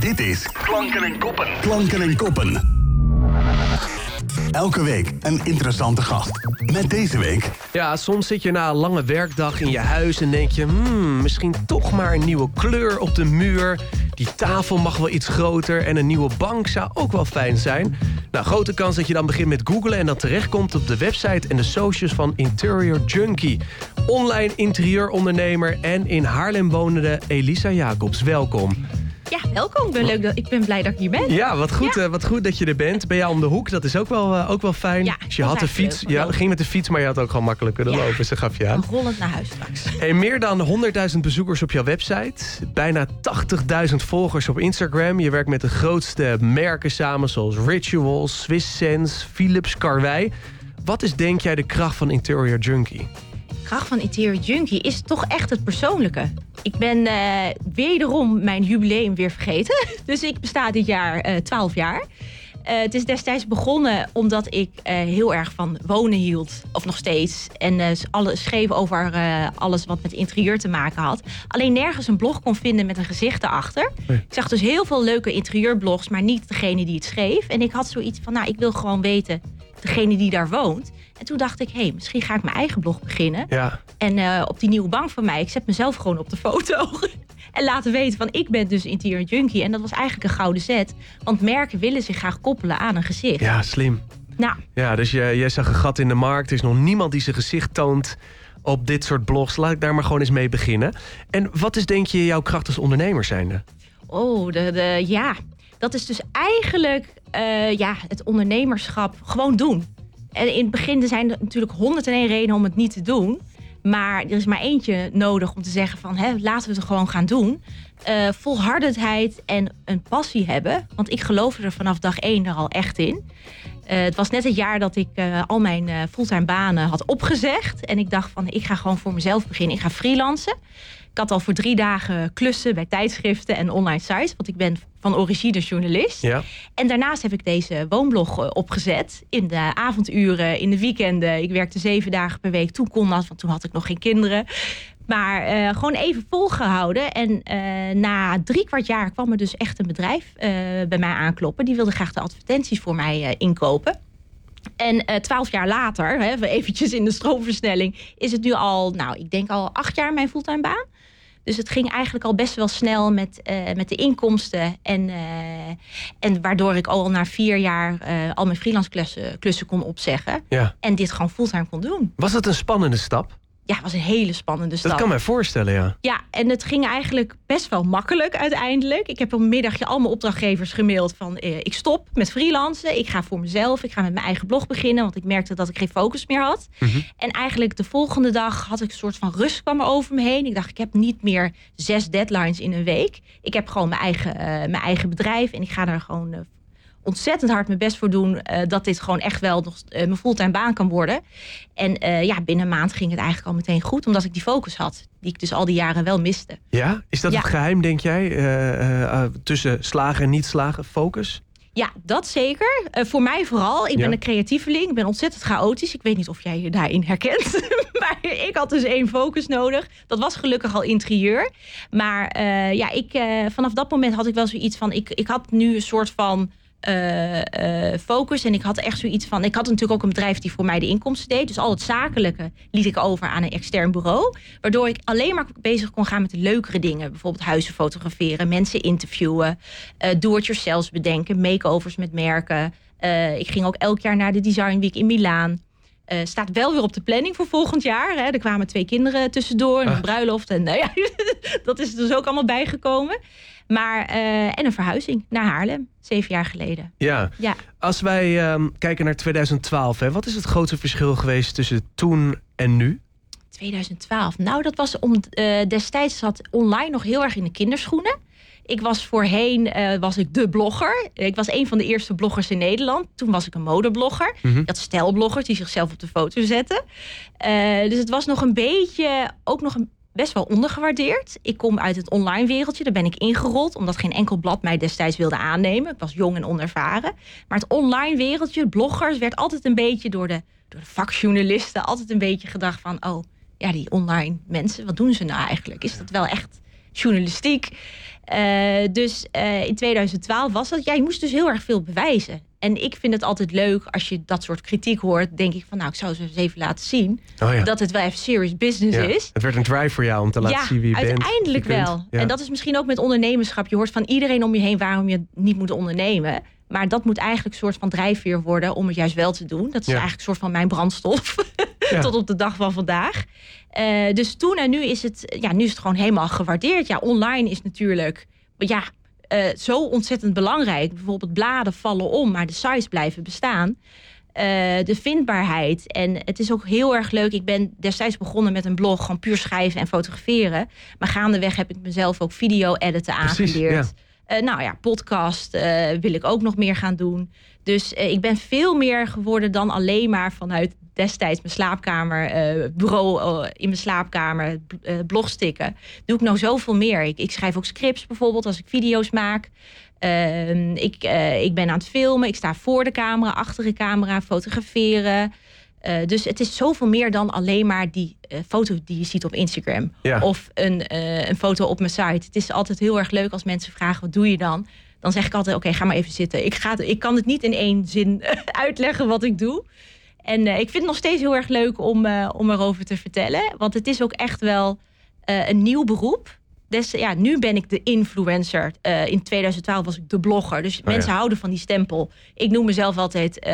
Dit is Klanken en Koppen. Klanken en Koppen. Elke week een interessante gast. Met deze week... Ja, soms zit je na een lange werkdag in je huis en denk je... Hmm, misschien toch maar een nieuwe kleur op de muur. Die tafel mag wel iets groter en een nieuwe bank zou ook wel fijn zijn. Nou, grote kans dat je dan begint met googlen... en dan terechtkomt op de website en de socials van Interior Junkie. Online interieurondernemer en in Haarlem wonende Elisa Jacobs. Welkom. Ja, welkom. Ik ben, leuk dat, ik ben blij dat ik hier ben. Ja, wat goed, Ja. eh, wat goed dat je er bent. Ben jij om de hoek? Dat is ook wel, eh, ook wel fijn. Ja, Dus je had de fiets. Ja, ging met de fiets, maar je had ook gewoon makkelijk kunnen lopen. Ze gaf je aan. Rollend naar huis straks. Hey, meer dan 100.000 bezoekers op jouw website. Bijna 80.000 volgers op Instagram. Je werkt met de grootste merken samen zoals Rituals, Swiss Sense, Philips, Karwei. Wat is denk jij de kracht van Interior Junkie? Kracht van Interior Junkie is toch echt het persoonlijke. Ik ben eh, wederom mijn jubileum weer vergeten. Dus ik besta dit jaar eh 12 jaar. Eh, het is destijds begonnen omdat ik heel erg van wonen hield. Of nog steeds. En alle, schreef over alles wat met interieur te maken had. Alleen nergens een blog kon vinden met een gezicht erachter. Nee. Ik zag dus heel veel leuke interieurblogs, maar niet degene die het schreef. En ik had zoiets van, nou, ik wil gewoon weten, degene die daar woont. En toen dacht ik, hé, hey, misschien ga ik mijn eigen blog beginnen. Ja, En eh, op die nieuwe bank van mij, ik zet mezelf gewoon op de foto. en laten weten van ik ben dus interior junkie. En dat was eigenlijk een gouden zet. Want merken willen zich graag koppelen aan een gezicht. ja slim. Nou, Ja, dus jij, jij zag een gat in de markt. Er is nog niemand die zijn gezicht toont op dit soort blogs. Laat ik daar maar gewoon eens mee beginnen. En wat is denk je jouw kracht als ondernemer zijnde? oh, de, de, ja. Dat is dus eigenlijk eh, ja, het ondernemerschap gewoon doen. En in het begin zijn er natuurlijk 101 redenen om het niet te doen. Maar er is maar eentje nodig om te zeggen van hè, laten we het gewoon gaan doen. Eh volhardendheid en een passie hebben. Want ik geloofde er vanaf dag één er al echt in. Eh, het was net het jaar dat ik eh, al mijn eh, fulltime banen had opgezegd. En ik dacht van ik ga gewoon voor mezelf beginnen. Ik ga freelancen. Ik had al voor drie dagen klussen bij tijdschriften en online sites. Want ik ben van origine journalist. Ja, En daarnaast heb ik deze woonblog opgezet. In de avonduren, in de weekenden. Ik werkte zeven dagen per week. Toen kon dat, want toen had ik nog geen kinderen. Maar eh, gewoon even volgehouden. En eh, na drie kwart jaar kwam er dus echt een bedrijf eh, bij mij aankloppen. Die wilde graag de advertenties voor mij inkopen. En twaalf jaar later, hè, even eventjes in de stroomversnelling... is het nu al, nou, ik denk al acht jaar mijn fulltime baan. Dus het ging eigenlijk al best wel snel met, met de inkomsten. En, en waardoor ik al na vier jaar al mijn freelance klussen, klussen kon opzeggen. ja. En dit gewoon fulltime kon doen. Was het een spannende stap? Ja, het was een hele spannende stap. Dat kan mij voorstellen, ja. Ja, en het ging eigenlijk best wel makkelijk uiteindelijk. Ik heb een middagje al mijn opdrachtgevers gemaild van... eh, ik stop met freelancen, ik ga voor mezelf... ik ga met mijn eigen blog beginnen, want ik merkte dat ik geen focus meer had. Mhm. En eigenlijk de volgende dag had ik een soort van rust kwam er over me heen. Ik dacht, ik heb niet meer zes deadlines in een week. Ik heb gewoon mijn eigen, eh, mijn eigen bedrijf en ik ga daar gewoon... eh, ontzettend hard mijn best voor doen eh, dat dit gewoon echt wel nog eh, mijn fulltime baan kan worden. En eh, ja, binnen een maand ging het eigenlijk al meteen goed, omdat ik die focus had, die ik dus al die jaren wel miste. Ja? Is dat Ja. het geheim, denk jij? tussen slagen en niet slagen? Focus? Ja, dat zeker. Voor mij vooral. Ik Ja. ben een creatieveling. Ik ben ontzettend chaotisch. Ik weet niet of jij je daarin herkent. maar ik had dus één focus nodig. Dat was gelukkig al interieur. Maar ja, ik, vanaf dat moment had ik wel zoiets van... Ik, ik had nu een soort van eh, eh, focus. En ik had echt zoiets van... Ik had natuurlijk ook een bedrijf die voor mij de inkomsten deed. Dus al het zakelijke liet ik over aan een extern bureau. Waardoor ik alleen maar bezig kon gaan met de leukere dingen. Bijvoorbeeld huizen fotograferen, mensen interviewen... eh do-it-yourselfs bedenken, makeovers met merken. Ik ging ook elk jaar naar de Design Week in Milaan. Eh, staat wel weer op de planning voor volgend jaar. Hè. Er kwamen twee kinderen tussendoor, en een Ah. bruiloft. En nou ja, dat is dus ook allemaal bijgekomen. Maar, eh, en een verhuizing naar Haarlem, zeven jaar geleden. Ja. Ja. Als wij ehm, kijken naar 2012, hè, wat is het grote verschil geweest tussen toen en nu? 2012. Nou, dat was om eh, destijds zat online nog heel erg in de kinderschoenen. Ik was voorheen eh, was ik de blogger. Ik was een van de eerste bloggers in Nederland. Toen was ik een modeblogger. Mhm. Ik had stijlbloggers die zichzelf op de foto zetten. Eh, dus het was nog een beetje, ook nog een, best wel ondergewaardeerd. Ik kom uit het online wereldje, daar ben ik ingerold, omdat geen enkel blad mij destijds wilde aannemen. Ik was jong en onervaren. Maar het online wereldje, bloggers, werd altijd een beetje door de, door de vakjournalisten altijd een beetje gedacht van, oh ja, die online mensen, wat doen ze nou eigenlijk? Is dat wel echt journalistiek. Uh, dus uh, in 2012 was dat. Ja, je moest dus heel erg veel bewijzen. En ik vind het altijd leuk als je dat soort kritiek hoort. Denk ik van, nou, ik zou ze eens even laten zien. Oh ja. Dat het wel even serious business Ja. is. Het werd een drive voor jou om te laten ja, zien wie je bent. uiteindelijk je kunt. wel. En dat is misschien ook met ondernemerschap. Je hoort van iedereen om je heen waarom je niet moet ondernemen. Maar dat moet eigenlijk een soort van drijfveer worden om het juist wel te doen. Dat is eigenlijk een soort van mijn brandstof. Ja. Tot op de dag van vandaag. Eh, dus toen en nu is, het, ja, nu is het gewoon helemaal gewaardeerd. Ja, online is natuurlijk ja, eh, zo ontzettend belangrijk. Bijvoorbeeld bladen vallen om, maar de sites blijven bestaan. Eh, de vindbaarheid. En het is ook heel erg leuk. Ik ben destijds begonnen met een blog, gewoon puur schrijven en fotograferen. Maar gaandeweg heb ik mezelf ook video-editen aangeleerd. Eh, nou ja, podcast eh, wil ik ook nog meer gaan doen. Dus eh, ik ben veel meer geworden dan alleen maar vanuit destijds mijn slaapkamer, bureau in mijn slaapkamer, b- eh, blog stikken. Doe ik nou zoveel meer. Ik, ik schrijf ook scripts bijvoorbeeld als ik video's maak. Ehm, ik, ik ben aan het filmen. Ik sta voor de camera, achter de camera, fotograferen. Eh, dus het is zoveel meer dan alleen maar die eh, foto die je ziet op Instagram. Ja. Of een, eh, een foto op mijn site. Het is altijd heel erg leuk als mensen vragen: wat doe je dan? Dan zeg ik altijd: oké, ga maar even zitten. Ik, ga, ik kan het niet in één zin uitleggen wat ik doe. En ik vind het nog steeds heel erg leuk om, om erover te vertellen. Want het is ook echt wel een nieuw beroep. Dus ja, nu ben ik de influencer. In 2012 was ik de blogger. Dus mensen houden van die stempel. Ik noem mezelf altijd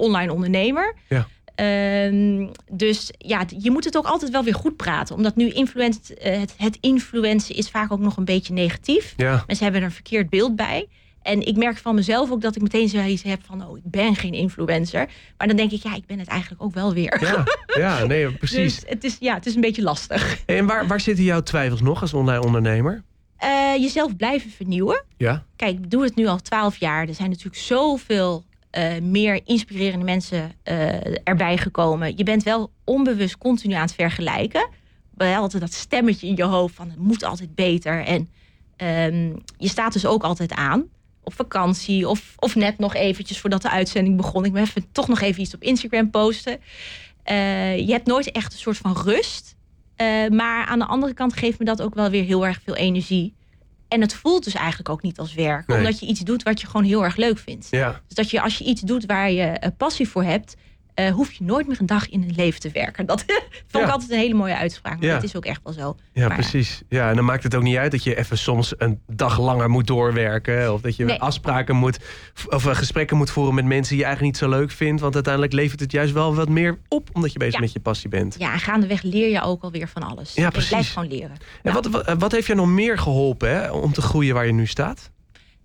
online ondernemer. Ja. Ehm, dus ja, je moet het ook altijd wel weer goed praten. Omdat nu influence, eh, het, het influencen is vaak ook nog een beetje negatief. Ja. Mensen hebben er een verkeerd beeld bij. En ik merk van mezelf ook dat ik meteen zoiets heb van... oh, ik ben geen influencer. Maar dan denk ik, ja, ik ben het eigenlijk ook wel weer. Ja, ja, nee, precies. Dus het is, ja, het is een beetje lastig. En waar, waar zitten jouw twijfels nog als online ondernemer? Eh, jezelf blijven vernieuwen. Ja, Kijk, ik doe het nu al twaalf jaar. Er zijn natuurlijk zoveel eh, meer inspirerende mensen eh, erbij gekomen. Je bent wel onbewust continu aan het vergelijken. Wel altijd dat stemmetje in je hoofd van het moet altijd beter. En ehm, je staat dus ook altijd aan. Op vakantie of, of net nog eventjes voordat de uitzending begon. Ik ben even toch nog even iets op Instagram posten. Eh, je hebt nooit echt een soort van rust. Maar aan de andere kant geeft me dat ook wel weer heel erg veel energie. En het voelt dus eigenlijk ook niet als werk. Nee. Omdat je iets doet wat je gewoon heel erg leuk vindt. ja. Dus dat je als je iets doet waar je eh, passie voor hebt, eh, hoef je nooit meer een dag in het leven te werken. Dat vond ik Ja. altijd een hele mooie uitspraak. Maar Ja. dat is ook echt wel zo. Ja, Maar precies. Ja, en dan maakt het ook niet uit dat je even soms een dag langer moet doorwerken. Of dat je Nee. afspraken moet, of eh, gesprekken moet voeren met mensen die je eigenlijk niet zo leuk vindt. Want uiteindelijk levert het juist wel wat meer op, omdat je bezig Ja. met je passie bent. Ja, en gaandeweg leer je ook alweer van alles. Ja, Je precies. blijft gewoon leren. En wat, wat, wat heeft jou nog meer geholpen hè, om te groeien waar je nu staat?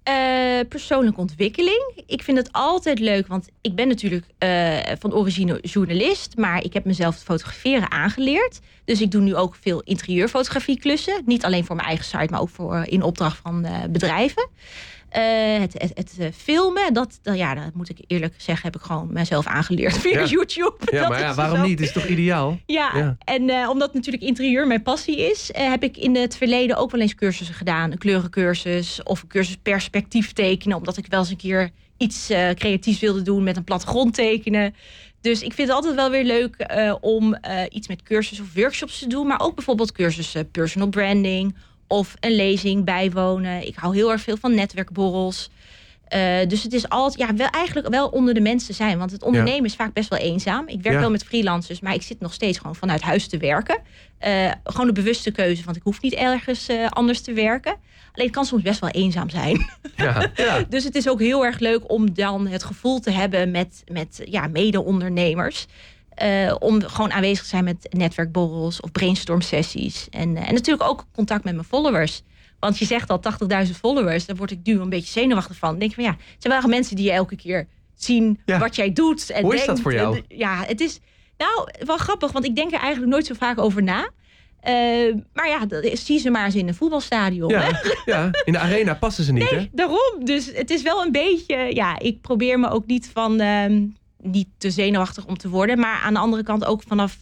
Eh, persoonlijke ontwikkeling. Ik vind het altijd leuk, want ik ben natuurlijk eh, van origine journalist, maar ik heb mezelf fotograferen aangeleerd. Dus ik doe nu ook veel interieurfotografieklussen. Niet alleen voor mijn eigen site, maar ook voor, in opdracht van eh, bedrijven. Eh, het het, het eh, filmen, dat, ja, dat moet ik eerlijk zeggen, heb ik gewoon mezelf aangeleerd via Ja. YouTube. Ja, Dat maar ja, waarom zo. niet? Het is toch ideaal? Ja, Ja. en eh, omdat natuurlijk interieur mijn passie is, heb ik in het verleden ook wel eens cursussen gedaan. Een kleurencursus of een cursus perspectief tekenen, omdat ik wel eens een keer iets creatiefs wilde doen met een plattegrond tekenen. Dus ik vind het altijd wel weer leuk om iets met cursus of workshops te doen, maar ook bijvoorbeeld cursussen personal branding of een lezing bijwonen. Ik hou heel erg veel van netwerkborrels. Eh, dus het is altijd, ja, wel eigenlijk wel onder de mensen zijn. Want het ondernemen is vaak best wel eenzaam. Ik werk Ja. wel met freelancers, maar ik zit nog steeds gewoon vanuit huis te werken. Eh, gewoon een bewuste keuze, want ik hoef niet ergens eh, anders te werken. Alleen het kan soms best wel eenzaam zijn. Ja, ja. Dus het is ook heel erg leuk om dan het gevoel te hebben met, met ja, mede-ondernemers. Eh, om gewoon aanwezig te zijn met netwerkborrels of brainstorm sessies. En, eh, en natuurlijk ook contact met mijn followers. Want je zegt al 80.000 followers, daar word ik nu een beetje zenuwachtig van. Dan denk ik van ja, het zijn wel mensen die je elke keer zien Ja. wat jij doet. En Hoe is dat voor jou? En, ja, het is nou wel grappig, want ik denk er eigenlijk nooit zo vaak over na. Eh, maar ja, zie ze maar eens in een voetbalstadion. hè? Ja, ja, in de arena passen ze niet, hè? Daarom. Dus het is wel een beetje. Ja, ik probeer me ook niet van. ehm, niet te zenuwachtig om te worden. Maar aan de andere kant ook vanaf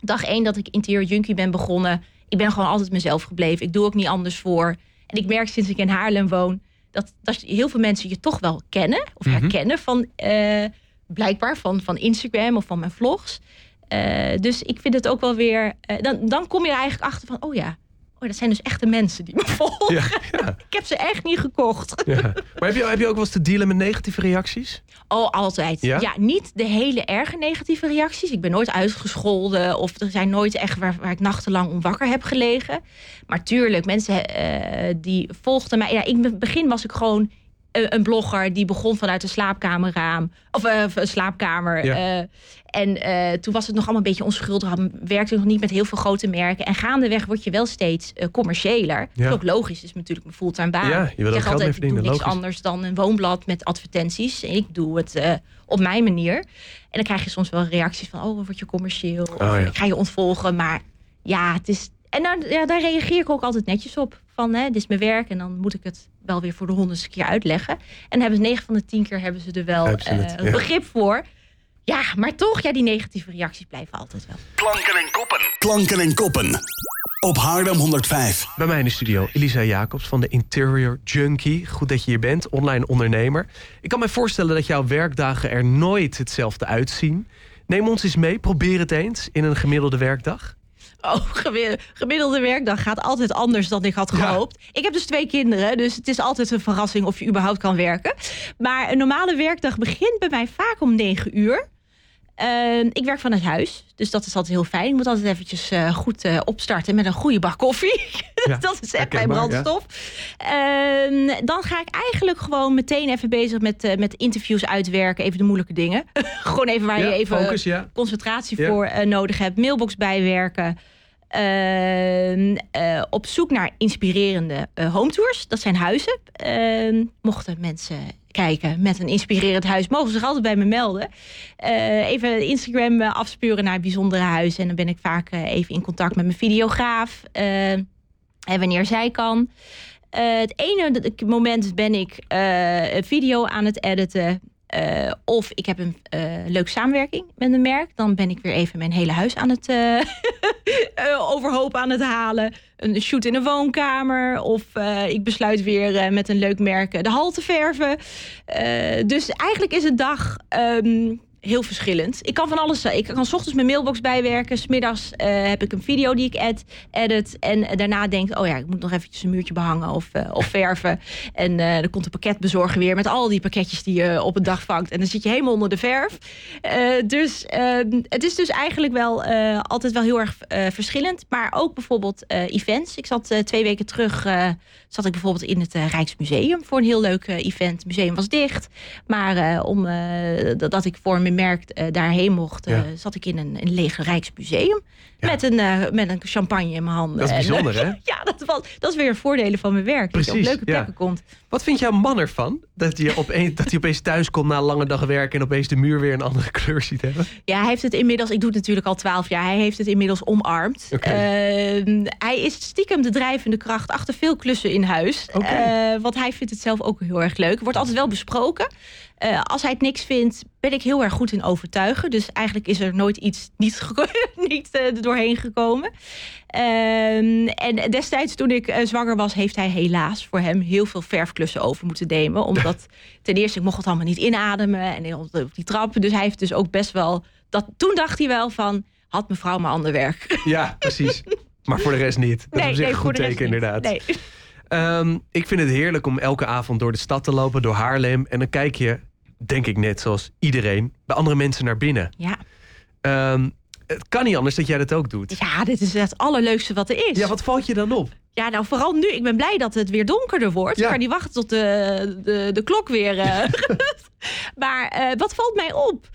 dag één dat ik interieur junkie ben begonnen. Ik ben gewoon altijd mezelf gebleven. Ik doe ook niet anders voor. En ik merk sinds ik in Haarlem woon. Dat, dat heel veel mensen je toch wel kennen. Of Mhm. herkennen van. eh, blijkbaar van, van Instagram of van mijn vlogs. Eh, dus ik vind het ook wel weer. eh, dan, dan kom je er eigenlijk achter van. Oh ja. Oh, dat zijn dus echte mensen die me volgen. Ja, ja, Ik heb ze echt niet gekocht. ja. Maar heb je, heb je ook wel eens te dealen met negatieve reacties? Oh, altijd. Ja? Niet de hele erge negatieve reacties. Ik ben nooit uitgescholden of er zijn nooit echt waar, waar ik nachtenlang om wakker heb gelegen. Maar tuurlijk, mensen eh, die volgden mij. Ja, in het begin was ik gewoon een, blogger die begon vanuit een slaapkamerraam. Of eh, een slaapkamer. Ja. eh, en eh, toen was het nog allemaal een beetje onschuldig. Werkte ik nog niet met heel veel grote merken. En gaandeweg word je wel steeds commerciëler. Dat Ja. is ook logisch. Is natuurlijk mijn fulltime baan. Ja, je wil ik altijd, ik doe niks logisch. anders dan een woonblad met advertenties. Ik doe het op mijn manier. En dan krijg je soms wel reacties van... oh, wat word je commercieel? Of, Oh, ja. Ik ga je ontvolgen. Maar ja, het is... En daar, ja, daar reageer ik ook altijd netjes op. Van, hè, dit is mijn werk en dan moet ik het wel weer voor de honderdste keer uitleggen. En hebben ze 9 van de 10 keer hebben ze er wel eh, ja. begrip voor. Ja, maar toch, ja, die negatieve reacties blijven altijd wel. Klanken en koppen. Klanken en koppen. Op Haarlem 105. Bij mij in de studio Elisa Jacobs van de Interior Junkie. Goed dat je hier bent, online ondernemer. Ik kan me voorstellen dat jouw werkdagen er nooit hetzelfde uitzien. Neem ons eens mee, probeer het eens in een gemiddelde werkdag. Oh, gemi- gemiddelde werkdag gaat altijd anders dan ik had Ja. gehoopt. Ik heb dus twee kinderen, dus het is altijd een verrassing of je überhaupt kan werken. Maar een normale werkdag begint bij mij vaak om 9 uur. Ehm, ik werk vanuit huis, dus dat is altijd heel fijn. Ik moet altijd eventjes eh, goed eh, opstarten met een goede bak koffie. Ja, dat is echt mijn ja. brandstof. Ehm, dan ga ik eigenlijk gewoon meteen even bezig met, eh, met interviews uitwerken. Even de moeilijke dingen. gewoon even waar Ja, je even focus, ja. concentratie voor nodig hebt. Mailbox bijwerken. Ehm, eh, op zoek naar inspirerende eh home tours. Dat zijn huizen. Ehm, mochten mensen kijken met een inspirerend huis, mogen ze zich altijd bij me melden. Eh, even Instagram afspuren naar bijzondere huizen. En dan ben ik vaak even in contact met mijn videograaf. en wanneer zij kan. Het ene moment ben ik een video aan het editen. Eh, of ik heb een eh, leuke samenwerking met een merk. Dan ben ik weer even mijn hele huis aan het eh, overhoop aan het halen. Een shoot in een woonkamer. Of ik besluit weer met een leuk merk de hal te verven. Dus eigenlijk is een dag ehm, heel verschillend. Ik kan van alles. Ik kan 's ochtends mijn mailbox bijwerken. Smiddags eh heb ik een video die ik ed, edit. En eh, daarna denk ik, oh ja, ik moet nog eventjes een muurtje behangen of, eh, of verven. En eh er komt een pakketbezorger weer met al die pakketjes die je op een dag vangt. En dan zit je helemaal onder de verf. Eh, dus eh, het is dus eigenlijk wel eh, altijd wel heel erg eh, verschillend. Maar ook bijvoorbeeld eh, events. Ik zat eh, twee weken terug, eh, zat ik bijvoorbeeld in het eh, Rijksmuseum voor een heel leuk eh, event. Het museum was dicht. Maar eh, om, eh, dat, dat ik voor mijn merk eh, daarheen mocht, eh, Ja. zat ik in een, een leeg Rijksmuseum. Ja. Met, een, eh, met een champagne in mijn handen. Dat is En, bijzonder, hè? ja, dat, was, dat is weer voordelen van mijn werk. dat je op Precies, leuke plekken komt. Wat vindt jouw man ervan? Dat hij opeens, dat hij opeens thuis komt na een lange dag werken... en opeens de muur weer een andere kleur ziet hebben? Ja, hij heeft het inmiddels, ik doe het natuurlijk al twaalf jaar, hij heeft het inmiddels omarmd. Oké. Ehm, hij is stiekem de drijvende kracht achter veel klussen in huis. Eh, want hij vindt het zelf ook heel erg leuk. Wordt altijd wel besproken. Eh, als hij het niks vindt, ben ik heel erg goed in overtuigen. Dus eigenlijk is er nooit iets niet, niet eh, er doorheen gekomen. Ehm, en destijds toen ik eh, zwanger was, heeft hij helaas voor hem heel veel verfklussen over moeten nemen. Omdat ten eerste, ik mocht het allemaal niet inademen en op die trappen. Dus hij heeft dus ook best wel... Dat, toen dacht hij wel van, had mevrouw maar ander werk. Ja, precies. Maar voor de rest niet. Dat is op zich een goed teken, inderdaad. Nee. Ehm, ik vind het heerlijk om elke avond door de stad te lopen, door Haarlem. En dan kijk je, denk ik net zoals iedereen, bij andere mensen naar binnen. Ja. Ehm, het kan niet anders dat jij dat ook doet. ja, dit is het allerleukste wat er is. Ja, wat valt je dan op? Ja, nou vooral nu. Ik ben blij dat het weer donkerder wordt. Ja. Ik kan niet wachten tot de, de, de klok weer... eh, maar eh, wat valt mij op?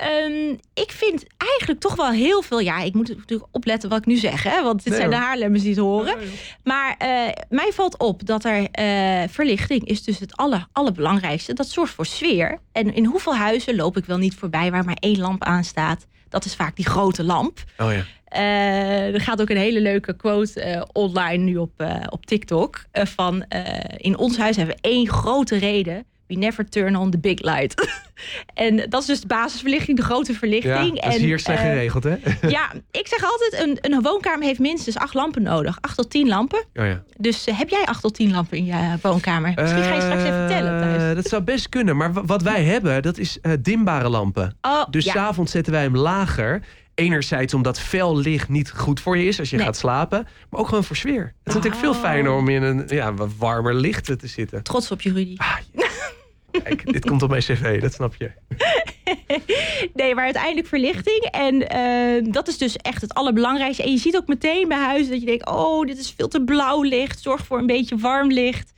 Ehm, ik vind eigenlijk toch wel heel veel... Ja, ik moet natuurlijk opletten wat ik nu zeg. Hè, want dit Nee, zijn de. Haarlemmers die het horen. Maar eh, mij valt op dat er eh, verlichting is dus het aller, allerbelangrijkste. Dat zorgt voor sfeer. En in hoeveel huizen loop ik wel niet voorbij waar maar één lamp aan staat? Dat is vaak die grote lamp. Oh ja. Eh, er gaat ook een hele leuke quote online nu op, op TikTok. van in ons huis hebben we één grote reden. We never turn on the big light. en dat is dus de basisverlichting, de grote Ja, verlichting. dat is hier slecht eh, geregeld, hè? ja, ik zeg altijd, een, een woonkamer heeft minstens acht lampen nodig. Acht tot tien lampen. Oh ja. Dus eh, heb jij acht tot tien lampen in je woonkamer? Misschien ga je straks even tellen thuis. Eh, Dat zou best kunnen. Maar wa- wat wij hebben, dat is eh, dimbare lampen. Oh, Dus ja. s s'avonds zetten wij hem lager. enerzijds omdat fel licht niet goed voor je is als je Nee. gaat slapen. Maar ook gewoon voor sfeer. Het is natuurlijk veel Oh. fijner om in een ja, warmer licht te zitten. Trots op je, Rudy. Ah, ja. Kijk, dit komt op mijn cv, dat snap je. Nee, maar uiteindelijk verlichting. En eh, dat is dus echt het allerbelangrijkste. En je ziet ook meteen bij huis dat je denkt... oh, dit is veel te blauw licht. Zorg voor een beetje warm licht.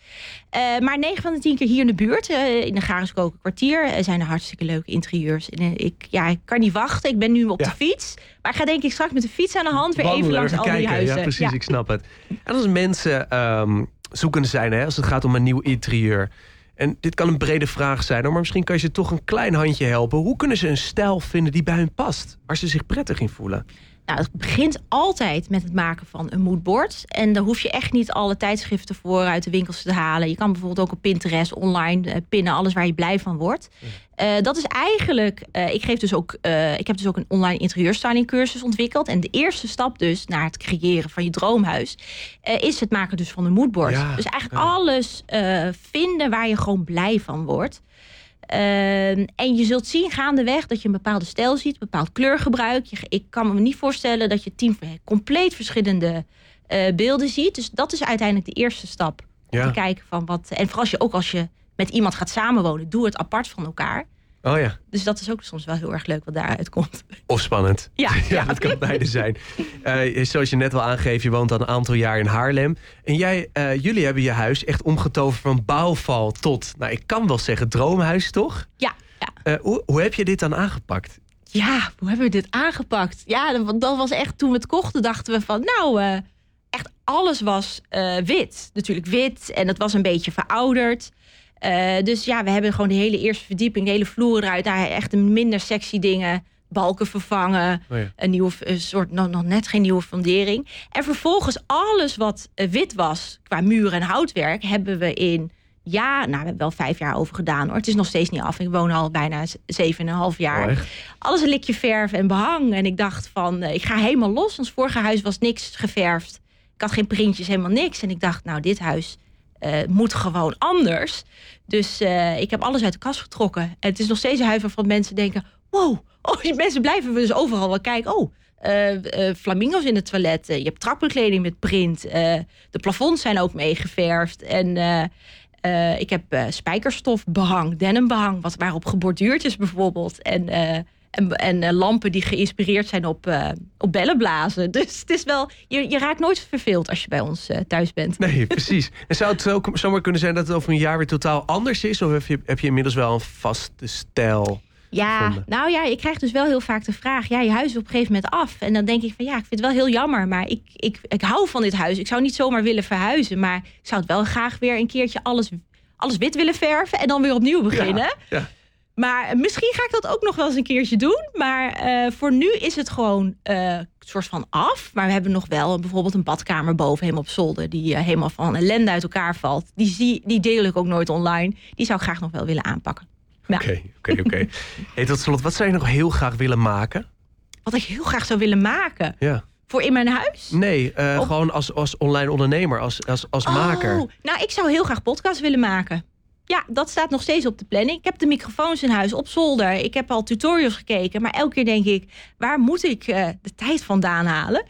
Eh, maar 9 van de 10 keer hier in de buurt, eh, in de Garenskoken kwartier... zijn er hartstikke leuke interieurs. En, ik, ja, ik kan niet wachten. Ik ben nu op Ja. de fiets. Maar ik ga denk ik straks met de fiets aan de hand... weer even langs al die huizen. Ja, precies, ik snap het. En als mensen ehm, zoekende zijn, hè, als het gaat om een nieuw interieur... en dit kan een brede vraag zijn, maar misschien kan je ze toch een klein handje helpen. Hoe kunnen ze een stijl vinden die bij hun past? Waar ze zich prettig in voelen? Nou, het begint altijd met het maken van een moodboard. En daar hoef je echt niet alle tijdschriften voor uit de winkels te halen. Je kan bijvoorbeeld ook op Pinterest online eh, pinnen, alles waar je blij van wordt. Eh, dat is eigenlijk, eh, ik, geef dus ook, ik heb dus ook een online interieurstyling cursus ontwikkeld. En de eerste stap dus naar het creëren van je droomhuis is het maken dus van een moodboard. Ja, dus eigenlijk ja. alles vinden waar je gewoon blij van wordt. Ehm, en je zult zien gaandeweg dat je een bepaalde stijl ziet, een bepaald kleurgebruik. Je, ik kan me niet voorstellen dat je tien compleet verschillende eh, beelden ziet. Dus dat is uiteindelijk de eerste stap. Om Ja. te kijken van wat. En vooral als je ook als je met iemand gaat samenwonen, doe het apart van elkaar. Oh ja, Dus dat is ook soms wel heel erg leuk wat daaruit komt. of spannend. Ja, Ja, ja. dat kan beide zijn. Eh, zoals je net al aangeeft, je woont al een aantal jaar in Haarlem. En jij, eh, jullie hebben je huis echt omgetoverd van bouwval tot, nou ik kan wel zeggen, droomhuis toch? Ja, ja. Eh, hoe, hoe heb je dit dan aangepakt? Ja, hoe hebben we dit aangepakt? Ja, dat, dat was echt toen we het kochten, dachten we van, nou, echt alles was wit. Natuurlijk wit en het was een beetje verouderd. Eh, dus ja, we hebben gewoon de hele eerste verdieping, de hele vloer eruit. Daar echt de minder sexy dingen, balken vervangen, Oh ja. een nieuwe een soort nog, nog net geen nieuwe fundering. En vervolgens alles wat eh, wit was qua muur en houtwerk hebben we in ja, nou we hebben wel vijf jaar over gedaan hoor. Het is nog steeds niet af. Ik woon al bijna zeven en een half jaar Oh, alles een likje verf en behang. En ik dacht van, eh, ik ga helemaal los. Ons vorige huis was niks geverfd. Ik had geen printjes, helemaal niks. En ik dacht, nou, dit huis eh, moet gewoon anders. Dus eh, ik heb alles uit de kast getrokken. En het is nog steeds een huis waarvan mensen denken... wow, oh, mensen blijven dus overal wel kijken. Oh, eh, flamingo's in het toilet. Je hebt trappenkleding met print. De plafonds zijn ook meegeverfd. En... ik heb spijkerstof behang, denimbehang, wat waarop geborduurd is bijvoorbeeld. En, en, en eh, lampen die geïnspireerd zijn op, eh, op bellenblazen. Dus het is wel, je, je raakt nooit verveeld als je bij ons eh, thuis bent. Nee, precies. En zou het ook zomaar kunnen zijn dat het over een jaar weer totaal anders is? Of heb je, heb je inmiddels wel een vaste stijl? Ja, gevonden. nou ja, ik krijg dus wel heel vaak de vraag: ja, je huis is op een gegeven moment af. En dan denk ik van ja, ik vind het wel heel jammer, maar ik, ik, ik hou van dit huis. Ik zou niet zomaar willen verhuizen, maar ik zou het wel graag weer een keertje alles, alles wit willen verven en dan weer opnieuw beginnen. ja. Maar misschien ga ik dat ook nog wel eens een keertje doen. Maar eh, voor nu is het gewoon eh soort van af. Maar we hebben nog wel bijvoorbeeld een badkamer boven helemaal op zolder. Die eh, helemaal van ellende uit elkaar valt. Die, zie, die deel ik ook nooit online. Die zou ik graag nog wel willen aanpakken. Oké, oké, oké. Tot slot, wat zou je nog heel graag willen maken? Wat ik heel graag zou willen maken. Ja. Voor in mijn huis? Nee, Op- gewoon als, als online ondernemer, als, als, als maker. Oh, nou, ik zou heel graag podcasts willen maken. Ja, dat staat nog steeds op de planning. Ik heb de microfoons in huis op zolder. Ik heb al tutorials gekeken. Maar elke keer denk ik, waar moet ik eh, de tijd vandaan halen?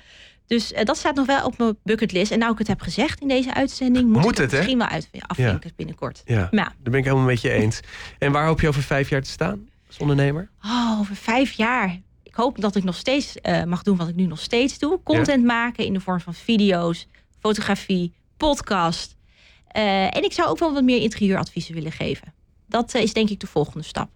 Dus eh, dat staat nog wel op mijn bucketlist. En nou ik het heb gezegd in deze uitzending... moet, Moet ik het, misschien wel uit, afvinken binnenkort. Ja, ja, daar ben ik helemaal met je eens. En waar hoop je over vijf jaar te staan als ondernemer? oh, over vijf jaar... Ik hoop dat ik nog steeds eh, mag doen wat ik nu nog steeds doe. Content maken in de vorm van video's, fotografie, podcast. Eh, en ik zou ook wel wat meer interieuradviezen willen geven. Dat eh, is denk ik de volgende stap.